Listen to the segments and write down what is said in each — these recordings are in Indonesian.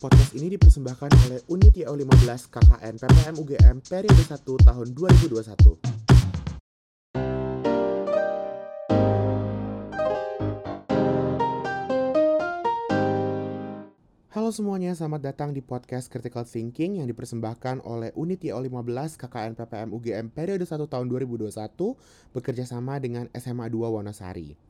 Podcast ini dipersembahkan oleh Unit YO 15 KKN PPM UGM periode 1 tahun 2021. Halo semuanya, selamat datang di podcast Critical Thinking yang dipersembahkan oleh Unit YO 15 KKN PPM UGM periode 1 tahun 2021 bekerja sama dengan SMA 2 Wonosari.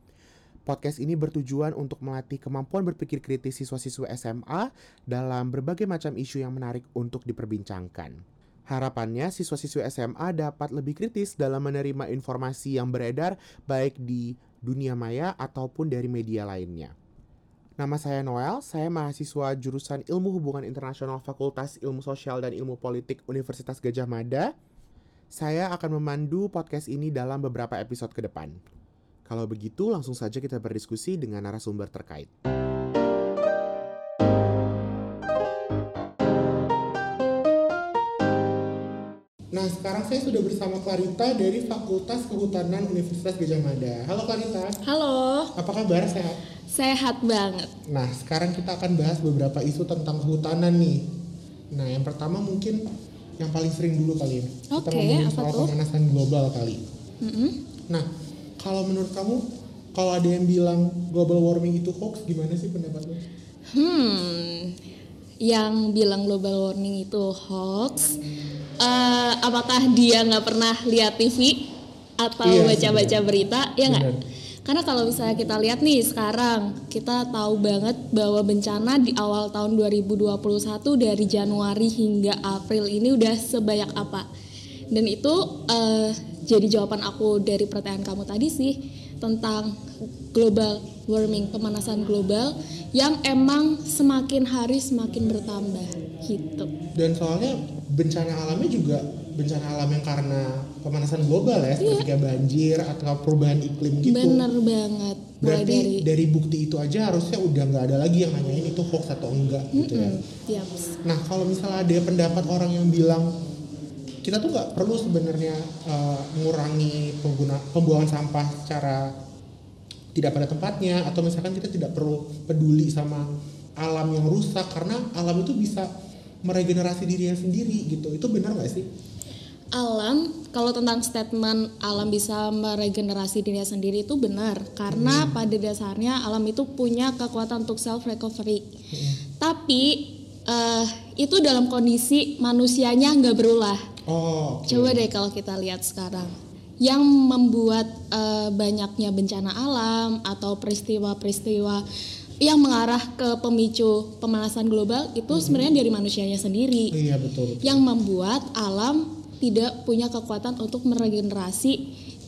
Podcast ini bertujuan untuk melatih kemampuan berpikir kritis siswa-siswa SMA dalam berbagai macam isu yang menarik untuk diperbincangkan. Harapannya siswa-siswa SMA dapat lebih kritis dalam menerima informasi yang beredar baik di dunia maya ataupun dari media lainnya. Nama saya Noel, saya mahasiswa jurusan Ilmu Hubungan Internasional Fakultas Ilmu Sosial dan Ilmu Politik Universitas Gajah Mada. Saya akan memandu podcast ini dalam beberapa episode ke depan. Kalau begitu, langsung saja kita berdiskusi dengan narasumber terkait. Nah, sekarang saya sudah bersama Clarita dari Fakultas Kehutanan Universitas Gajah Mada. Halo Clarita. Halo, Apa kabar? Sehat? sehat banget. Nah, sekarang kita akan bahas beberapa isu tentang kehutanan nih. Nah, yang pertama mungkin yang paling sering dulu kali ya. Kita Oke, ngomongin apa soal tuh? pemanasan global kali. Mm-mm. Nah, kalau menurut kamu, kalau ada yang bilang global warming itu hoax, gimana sih pendapatmu? Hmm, yang bilang global warming itu hoax, eh, apakah dia nggak pernah lihat TV atau Iya, baca-baca sebenarnya. berita? Ya nggak? Karena kalau misalnya kita lihat nih sekarang, kita tahu banget bahwa bencana di awal tahun 2021 dari Januari hingga April ini udah sebanyak apa. Dan itu eh, jadi jawaban aku dari pertanyaan kamu tadi sih tentang global warming, pemanasan global yang emang semakin hari semakin bertambah gitu. Dan soalnya bencana alamnya juga bencana alam yang karena pemanasan global ya, seperti kayak banjir atau perubahan iklim gitu. Bener banget. Berarti dari dari... bukti itu aja harusnya udah nggak ada lagi yang nanyain itu hoax atau enggak gitu ya. Mm, yaps. Nah kalau misalnya ada pendapat orang yang bilang kita tuh nggak perlu sebenarnya uh, mengurangi pengguna pembuangan sampah secara tidak pada tempatnya atau misalkan kita tidak perlu peduli sama alam yang rusak karena alam itu bisa meregenerasi dirinya sendiri gitu itu benar nggak sih? Alam, kalau tentang statement alam bisa meregenerasi dirinya sendiri itu benar karena pada dasarnya alam itu punya kekuatan untuk self recovery. Tapi eh, itu dalam kondisi manusianya nggak berulah. Oh, oke. Coba deh kalau kita lihat sekarang yang membuat eh, banyaknya bencana alam atau peristiwa-peristiwa yang mengarah ke pemicu pemanasan global itu sebenarnya dari manusianya sendiri iya betul. betul. yang membuat alam tidak punya kekuatan untuk meregenerasi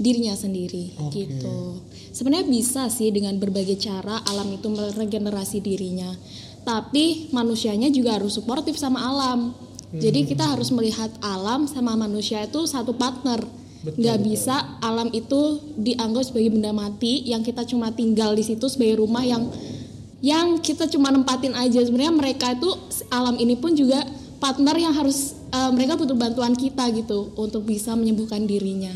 dirinya sendiri Oke. gitu. Sebenarnya bisa sih dengan berbagai cara alam itu meregenerasi dirinya. Tapi manusianya juga harus suportif sama alam. Jadi kita harus melihat alam sama manusia itu satu partner. Betul, Nggak betul. bisa alam itu dianggap sebagai benda mati yang kita cuma tinggal di situ sebagai rumah yang yang kita cuma nempatin aja sebenarnya mereka itu alam ini pun juga partner yang harus eh, mereka butuh bantuan kita gitu untuk bisa menyembuhkan dirinya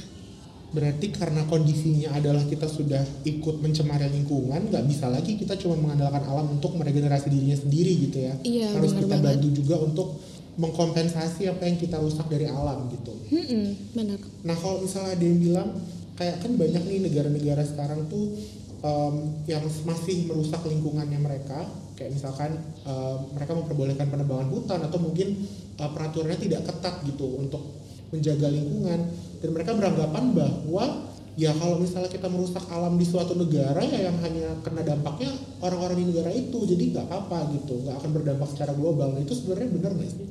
Berarti karena kondisinya adalah kita sudah ikut mencemari lingkungan, nggak bisa lagi kita cuma mengandalkan alam untuk meregenerasi dirinya sendiri gitu ya. Iya, Harus kita banget. bantu juga untuk mengkompensasi apa yang kita rusak dari alam gitu. Mm-mm, benar. Nah kalau misalnya ada yang bilang kayak kan banyak nih negara-negara sekarang tuh em, yang masih merusak lingkungannya mereka, kayak misalkan em, mereka memperbolehkan penebangan hutan atau mungkin eh, peraturannya tidak ketat gitu untuk menjaga lingkungan. Dan mereka beranggapan bahwa ya kalau misalnya kita merusak alam di suatu negara ya yang hanya kena dampaknya orang-orang di negara itu. Jadi nggak apa-apa gitu. Nggak akan berdampak secara global. Nah itu sebenarnya benar nggak sih?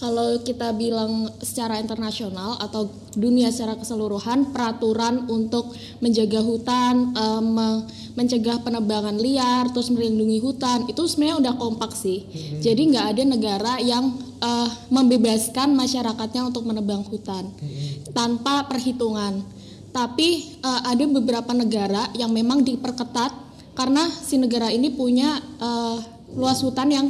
kalau kita bilang secara internasional atau dunia secara keseluruhan peraturan untuk menjaga hutan me- mencegah penebangan liar terus melindungi hutan itu sebenarnya udah kompak sih. Jadi nggak ada negara yang eh, membebaskan masyarakatnya untuk menebang hutan tanpa perhitungan tapi eh, ada beberapa negara yang memang diperketat karena si negara ini punya eh, luas hutan yang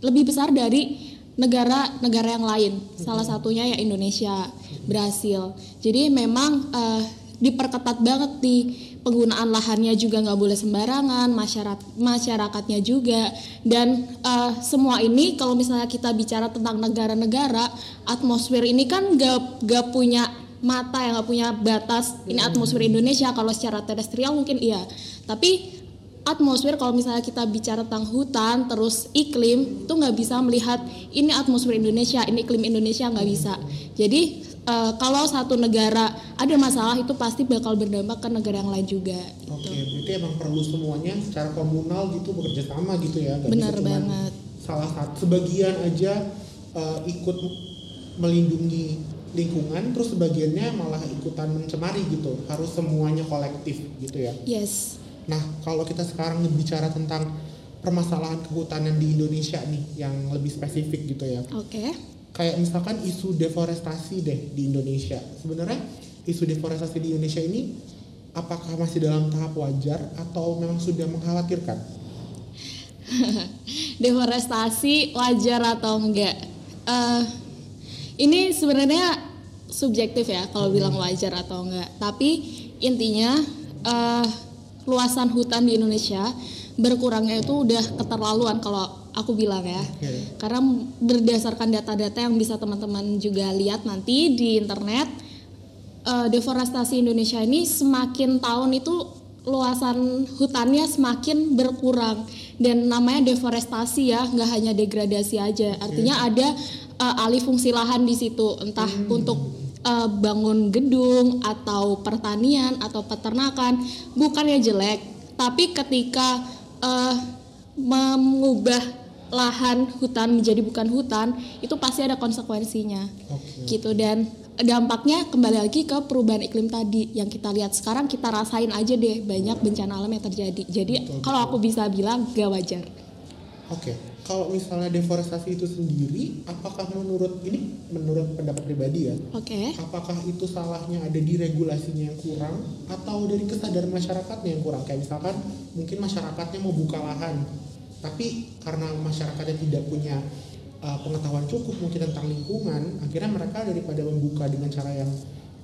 lebih besar dari negara-negara yang lain. Salah satunya ya Indonesia, Brasil. Jadi memang eh, diperketat banget nih penggunaan lahannya juga nggak boleh sembarangan masyarakat masyarakatnya juga dan uh, semua ini kalau misalnya kita bicara tentang negara-negara atmosfer ini kan gak, gak punya mata yang nggak punya batas. Ini atmosfer Indonesia kalau secara terestrial mungkin iya. Tapi atmosfer kalau misalnya kita bicara tentang hutan terus iklim itu nggak bisa melihat ini atmosfer Indonesia ini iklim Indonesia nggak bisa. Jadi uh, kalau satu negara ada masalah itu pasti bakal berdampak ke negara yang lain juga oke gitu. berarti emang perlu semuanya secara komunal gitu bekerja sama gitu ya Gak benar banget. salah satu sebagian aja uh, ikut melindungi lingkungan terus sebagiannya malah ikutan mencemari gitu harus semuanya kolektif gitu ya yes Nah, kalau kita sekarang bicara tentang permasalahan kehutanan di Indonesia nih yang lebih spesifik gitu ya. Oke. Okay. Kayak misalkan isu deforestasi deh di Indonesia. Sebenarnya isu deforestasi di Indonesia ini apakah masih dalam tahap wajar atau memang sudah mengkhawatirkan? deforestasi wajar atau enggak? Uh, ini sebenarnya subjektif ya kalau hmm. bilang wajar atau enggak. Tapi intinya uh, luasan hutan di Indonesia berkurangnya itu udah keterlaluan kalau aku bilang ya. Okay. Karena berdasarkan data-data yang bisa teman-teman juga lihat nanti di internet, uh, deforestasi Indonesia ini semakin tahun itu luasan hutannya semakin berkurang dan namanya deforestasi ya, nggak hanya degradasi aja. Artinya ada uh, alih fungsi lahan di situ, entah hmm. untuk uh, bangun gedung atau pertanian atau peternakan bukannya jelek tapi ketika uh, mengubah lahan hutan menjadi bukan hutan itu pasti ada konsekuensinya. Okay. gitu dan dampaknya kembali lagi ke perubahan iklim tadi yang kita lihat sekarang kita rasain aja deh banyak bencana alam yang terjadi. Jadi kalau aku bisa bilang gak wajar. Oke. okay kalau misalnya deforestasi itu sendiri, apakah menurut ini menurut pendapat pribadi ya? Oke. Okay. Apakah itu salahnya ada di regulasinya yang kurang atau dari kesadaran masyarakatnya yang kurang? Kayak misalkan mungkin masyarakatnya mau buka lahan, tapi karena masyarakatnya tidak punya uh, pengetahuan cukup mungkin tentang lingkungan, akhirnya mereka daripada membuka dengan cara yang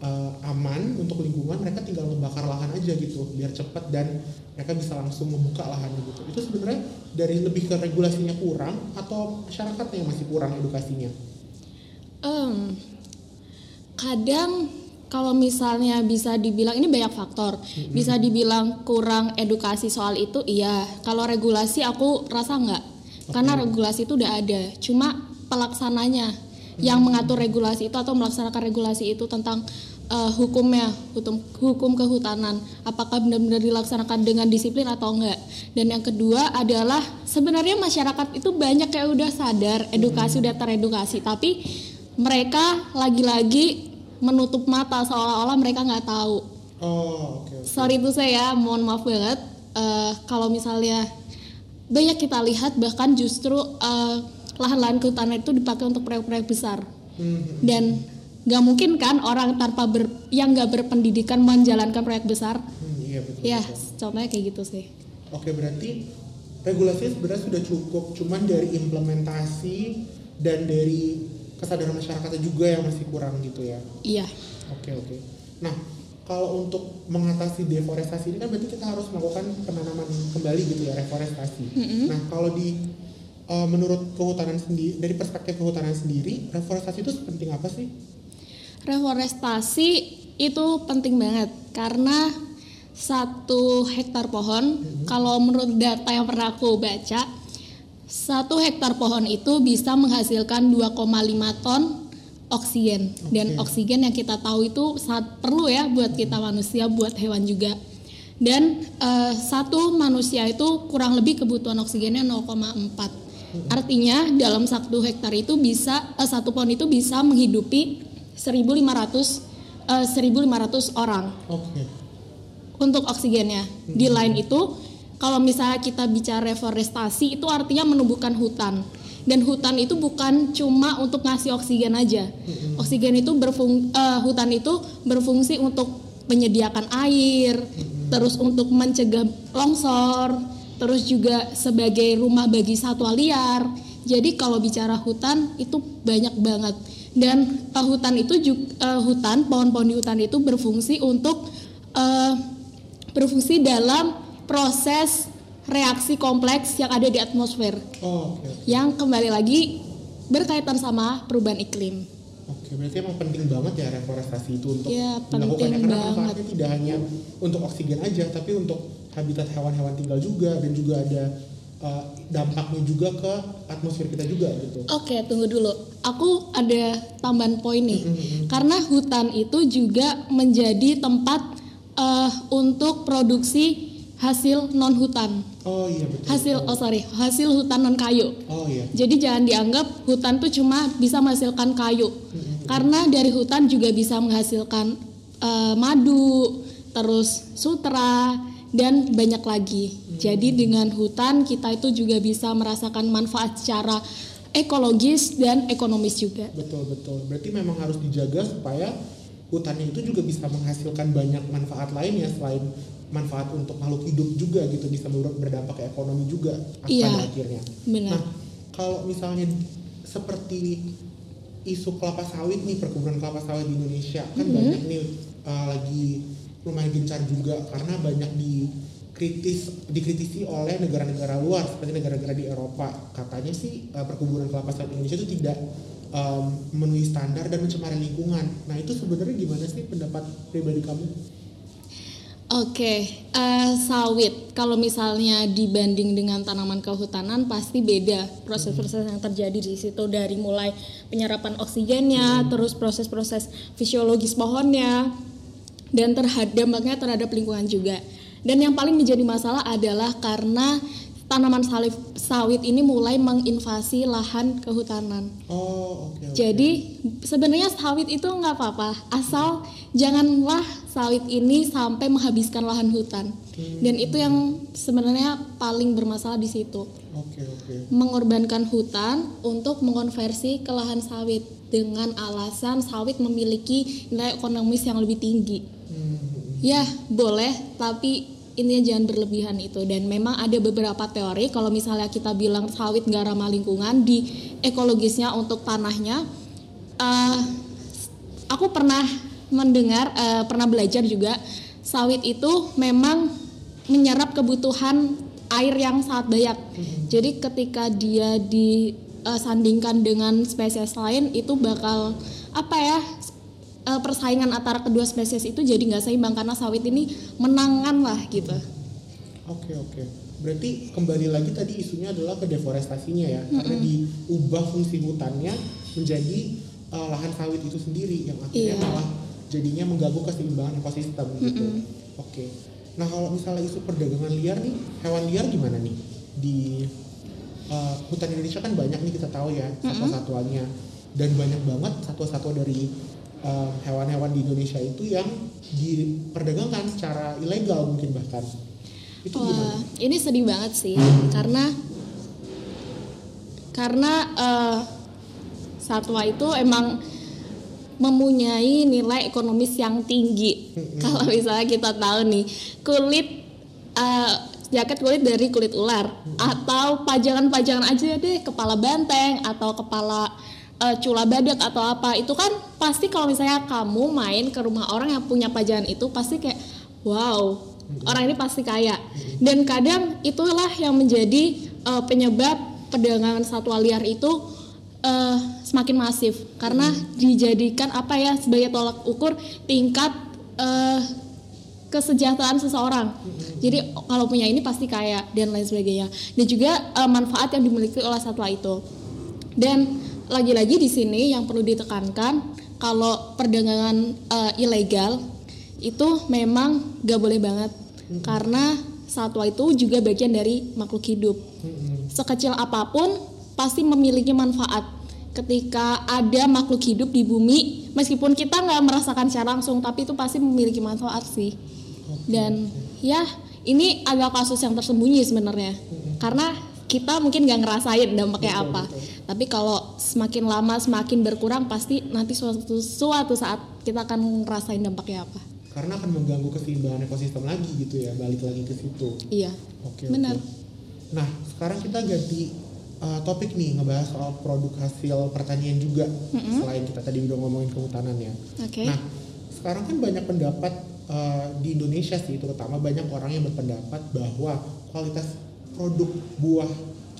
uh, aman untuk lingkungan mereka tinggal membakar lahan aja gitu biar cepat dan mereka bisa langsung membuka lahan gitu. Itu sebenarnya dari lebih ke regulasinya kurang atau masyarakatnya yang masih kurang edukasinya? Um, kadang kalau misalnya bisa dibilang ini banyak faktor. Mm-hmm. bisa dibilang kurang edukasi soal itu iya. Kalau regulasi aku rasa enggak okay. karena regulasi itu udah ada. Cuma pelaksananya yang mengatur regulasi itu atau melaksanakan regulasi itu tentang uh, hukumnya, hukum hukum kehutanan, apakah benar-benar dilaksanakan dengan disiplin atau enggak. Dan yang kedua adalah sebenarnya masyarakat itu banyak kayak udah sadar, edukasi hmm. udah teredukasi, tapi mereka lagi-lagi menutup mata seolah-olah mereka nggak tahu. Oh, okay, okay. Sorry itu saya, mohon maaf banget. Uh, kalau misalnya banyak kita lihat bahkan justru uh, lahan-lahan kehutanan itu dipakai untuk proyek-proyek besar. Hmm. Dan nggak mungkin kan orang tanpa ber, yang nggak berpendidikan menjalankan proyek besar? Hmm, iya betul, ya contohnya kayak gitu sih. Oke berarti regulasi sebenarnya sudah cukup cuman dari implementasi dan dari kesadaran masyarakatnya juga yang masih kurang gitu ya? Iya. Oke oke. Nah kalau untuk mengatasi deforestasi ini kan berarti kita harus melakukan penanaman kembali gitu ya reforestasi. Mm -hmm. nah kalau di uh, menurut kehutanan sendiri dari perspektif kehutanan sendiri reforestasi itu penting apa sih reforestasi itu penting banget karena satu hektar pohon hmm. kalau menurut data yang pernah aku baca satu hektar pohon itu bisa menghasilkan 2,5 ton oksigen okay. dan oksigen yang kita tahu itu sangat perlu ya buat kita manusia buat hewan juga dan uh, satu manusia itu kurang lebih kebutuhan oksigennya 0,4 hmm. artinya dalam satu hektar itu bisa uh, satu pohon itu bisa menghidupi 1.500 uh, 1.500 orang. Okay. Untuk oksigennya. Hmm. Di lain itu kalau misalnya kita bicara reforestasi itu artinya menumbuhkan hutan. Dan hutan itu bukan cuma untuk ngasih oksigen aja. Hmm. Oksigen itu berfung uh, hutan itu berfungsi untuk menyediakan air, hmm. terus untuk mencegah longsor, terus juga sebagai rumah bagi satwa liar. Jadi kalau bicara hutan itu banyak banget dan uh, hutan itu juga uh, hutan pohon-pohon di hutan itu berfungsi untuk eh, berfungsi dalam proses reaksi kompleks yang ada di atmosfer Oh, oke. oke. yang kembali lagi berkaitan sama perubahan iklim. Oke, berarti emang penting banget ya reforestasi itu untuk Ya, penting ya, karena manfaatnya tidak hanya untuk oksigen aja, tapi untuk habitat hewan-hewan tinggal juga dan juga ada uh, dampaknya juga ke atmosfer kita juga gitu. Oke, tunggu dulu. Aku ada tambahan poin nih. Mm-mm. Karena hutan itu juga menjadi tempat eh, untuk produksi hasil non hutan. Oh iya betul. Hasil oh sorry, hasil hutan non kayu. Oh iya. Jadi jangan dianggap hutan tuh cuma bisa menghasilkan kayu. Mm-mm. Karena dari hutan juga bisa menghasilkan eh, madu, terus sutra dan banyak lagi. Jadi dengan hutan kita itu juga bisa merasakan manfaat secara ekologis dan ekonomis juga. Betul betul. Berarti memang harus dijaga supaya hutannya itu juga bisa menghasilkan banyak manfaat lain ya selain manfaat untuk makhluk hidup juga gitu bisa ber- berdampak ke ekonomi juga Iya. pada akhirnya. Benar. Nah, kalau misalnya seperti isu kelapa sawit nih perkebunan kelapa sawit di Indonesia kan Mhm. banyak nih uh, lagi lumayan gencar juga karena banyak dikritis dikritisi oleh negara-negara luar seperti negara-negara di Eropa katanya sih uh, perkebunan kelapa sawit Indonesia itu tidak um, memenuhi standar dan mencemari lingkungan. Nah itu sebenarnya gimana sih pendapat pribadi kamu? Oke, eh, sawit. Kalau misalnya dibanding dengan tanaman kehutanan pasti beda proses-proses yang terjadi di situ dari mulai penyerapan oksigennya, terus proses-proses fisiologis pohonnya, dan terhadap dampaknya terhadap lingkungan juga. Dan yang paling menjadi masalah adalah karena tanaman salif, sawit ini mulai menginvasi lahan kehutanan. Oh oke. oke. Jadi sebenarnya sawit itu nggak apa-apa, asal janganlah sawit ini sampai menghabiskan lahan hutan. Dan itu yang sebenarnya paling bermasalah di situ, Oke oke. mengorbankan hutan untuk mengonversi ke lahan sawit dengan alasan sawit memiliki nilai ekonomis yang lebih tinggi. Hmm. Ya boleh, tapi intinya jangan berlebihan itu. Dan memang ada beberapa teori kalau misalnya kita bilang sawit nggak ramah lingkungan di ekologisnya untuk tanahnya. eh, aku pernah mendengar, eh, pernah belajar juga sawit itu memang menyerap kebutuhan air yang sangat banyak. Jadi ketika dia disandingkan dengan spesies lain itu bakal apa ya eh, persaingan antara kedua spesies itu jadi nggak seimbang karena sawit ini menangan lah gitu. Oke oke. Berarti kembali lagi tadi isunya adalah ke deforestasinya ya, karena diubah fungsi hutannya menjadi uh, lahan sawit itu sendiri yang akhirnya Iya. malah jadinya mengganggu keseimbangan ekosistem gitu. Oke. Nah kalau misalnya isu perdagangan liar nih, hewan liar gimana nih di uh, hutan Indonesia kan banyak nih kita tahu ya satwa-satwanya dan banyak banget satwa-satwa dari uh, hewan-hewan di Indonesia itu yang diperdagangkan secara ilegal mungkin bahkan itu gimana? Wah, ini sedih banget sih karena karena eh, satwa itu emang mempunyai nilai ekonomis yang tinggi. Kalau misalnya kita tahu nih kulit eh, jaket kulit dari kulit ular atau pajangan-pajangan aja deh kepala banteng atau kepala eh, cula badak atau apa itu kan pasti kalau misalnya kamu main ke rumah orang yang punya pajangan itu pasti kayak wow orang ini pasti kaya dan kadang itulah yang menjadi eh, penyebab perdagangan satwa liar itu eh, semakin masif karena dijadikan apa ya sebagai tolak ukur tingkat eh, kesejahteraan seseorang. Jadi kalau punya ini pasti kaya dan lain sebagainya. Dan juga eh, manfaat yang dimiliki oleh satwa itu. Dan lagi-lagi di sini yang perlu ditekankan kalau perdagangan eh, ilegal itu memang gak boleh banget karena satwa itu juga bagian dari makhluk hidup. Mm-mm. Sekecil apa pun pasti memiliki manfaat. Ketika ada makhluk hidup di bumi, meskipun kita nggak merasakan secara langsung, tapi itu pasti memiliki manfaat sih. Dan ya ini agak kasus yang tersembunyi sebenarnya, karena kita mungkin nggak ngerasain dampaknya Betul, apa. betul. Tapi kalau semakin lama semakin berkurang, pasti nanti suatu suatu saat kita akan ngerasain dampaknya apa. karena akan mengganggu keseimbangan ekosistem lagi gitu ya balik lagi ke situ Iya, oke benar. oke. nah sekarang kita ganti uh, topik nih ngebahas soal produk hasil pertanian juga selain kita tadi udah ngomongin kehutanan ya Oke. nah sekarang kan banyak pendapat uh, di Indonesia sih terutama banyak orang yang berpendapat bahwa kualitas produk buah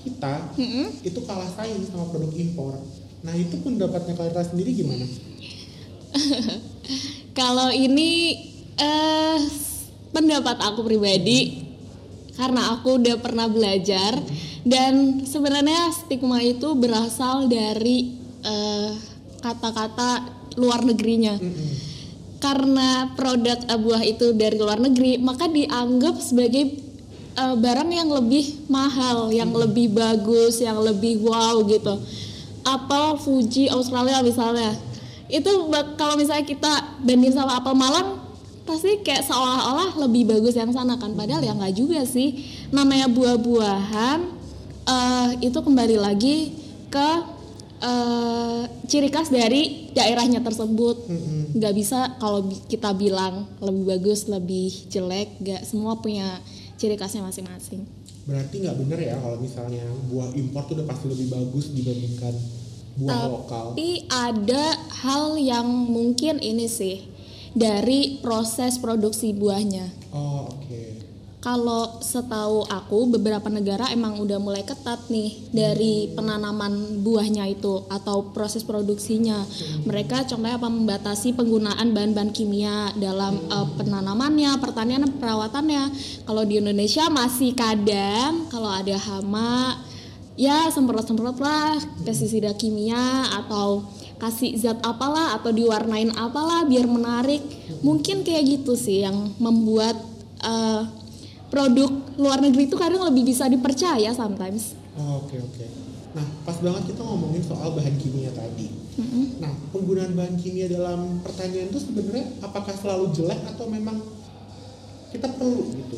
kita Mm -mm. itu kalah saing sama produk impor. Nah itu pendapatnya Kalita sendiri gimana? Kalau ini eh pendapat aku pribadi karena aku udah pernah belajar dan sebenarnya stigma itu berasal dari eh, kata-kata luar negerinya. Mm-mm. Karena produk eh, buah itu dari luar negeri, maka dianggap sebagai eh, barang yang lebih mahal, yang lebih bagus, yang lebih wow gitu. Apel Fuji Australia misalnya. Itu kalau misalnya kita banding sama apel Malang pasti kayak seolah-olah lebih bagus yang sana kan. Padahal ya nggak juga sih. Namanya buah-buahan eh, itu kembali lagi ke eh, ciri khas dari daerahnya tersebut. Nggak bisa kalau kita bilang lebih bagus lebih jelek nggak semua punya ciri khasnya masing-masing Berarti nggak bener ya kalau misalnya buah impor tuh udah pasti lebih bagus dibandingkan buah lokal. Tapi ada hal yang mungkin ini sih dari proses produksi buahnya. Oh oke. Kalau setahu aku beberapa negara emang udah mulai ketat nih dari penanaman buahnya itu atau proses produksinya. Mereka contohnya apa membatasi penggunaan bahan-bahan kimia dalam eh, penanamannya, pertanian, perawatannya. Kalau di Indonesia masih kadang kalau ada hama ya semprot-semprot lah pestisida kimia atau kasih zat apalah atau diwarnain apalah biar menarik. Mungkin kayak gitu sih yang membuat eh, produk luar negeri itu kadang lebih bisa dipercaya sometimes. Oh, oke oke. Nah pas banget kita ngomongin soal bahan kimia tadi. Mm-mm. Nah penggunaan bahan kimia dalam pertanian itu sebenarnya apakah selalu jelek atau memang kita perlu gitu?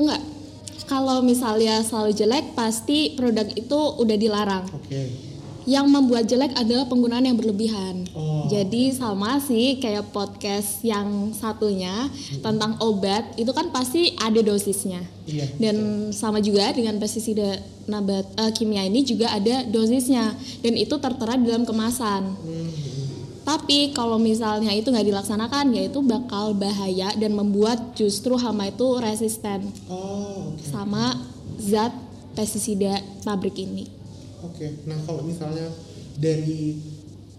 Enggak. Kalau misalnya selalu jelek, pasti produk itu udah dilarang. Oke. Yang membuat jelek adalah penggunaan yang berlebihan. Oh. Jadi sama sih kayak podcast yang satunya tentang obat itu kan pasti ada dosisnya. Iya. Dan sama juga dengan pestisida nabat eh, kimia ini juga ada dosisnya dan itu tertera dalam kemasan. Hmm, Tapi kalau misalnya itu nggak dilaksanakan, ya itu bakal bahaya dan membuat justru hama itu resisten Oh oke. sama zat pestisida pabrik ini. Oke, nah kalau misalnya dari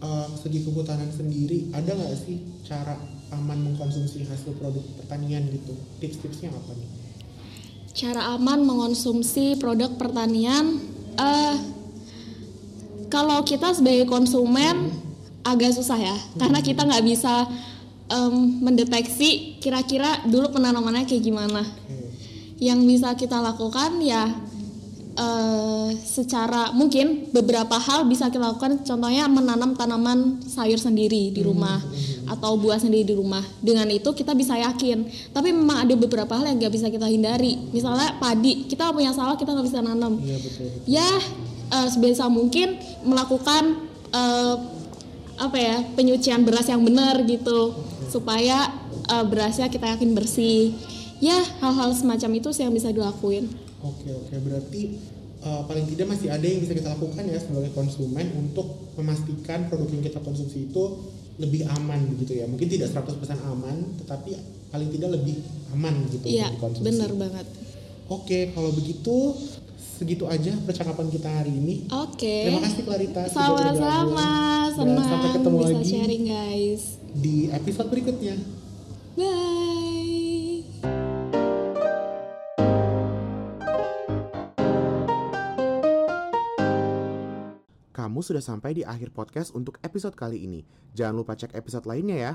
uh, segi kehutanan sendiri, ada nggak sih cara aman mengkonsumsi hasil produk pertanian gitu? Tips-tipsnya apa nih? Cara aman mengonsumsi produk pertanian, eh kalau kita sebagai konsumen agak susah ya, karena kita nggak bisa em, mendeteksi kira-kira dulu penanamannya kayak gimana. Oke, yang bisa kita lakukan ya eh, secara mungkin beberapa hal bisa kita lakukan. Contohnya menanam tanaman sayur sendiri di rumah atau buah sendiri di rumah. Dengan itu kita bisa yakin. Tapi memang ada beberapa hal yang nggak bisa kita hindari. Misalnya padi kita punya sawah kita nggak bisa nanam. Iya betul. ya eh, sebisa mungkin melakukan eh, apa ya penyucian beras yang benar gitu. Supaya eh, berasnya kita yakin bersih. Ya hal-hal semacam itu sih yang bisa dilakuin Oke oke, berarti uh, paling tidak masih ada yang bisa kita lakukan ya sebagai konsumen untuk memastikan produk yang kita konsumsi itu lebih aman begitu ya. Mungkin tidak 100% aman, tetapi paling tidak lebih aman gitu untuk dikonsumsi. benar banget Oke, kalau begitu segitu aja percakapan kita hari ini. oke Terima kasih Clarita sama-sama senang sampai ketemu bisa lagi sharing guys di episode berikutnya. bye Kamu sudah sampai di akhir podcast untuk episode kali ini. Jangan lupa cek episode lainnya ya.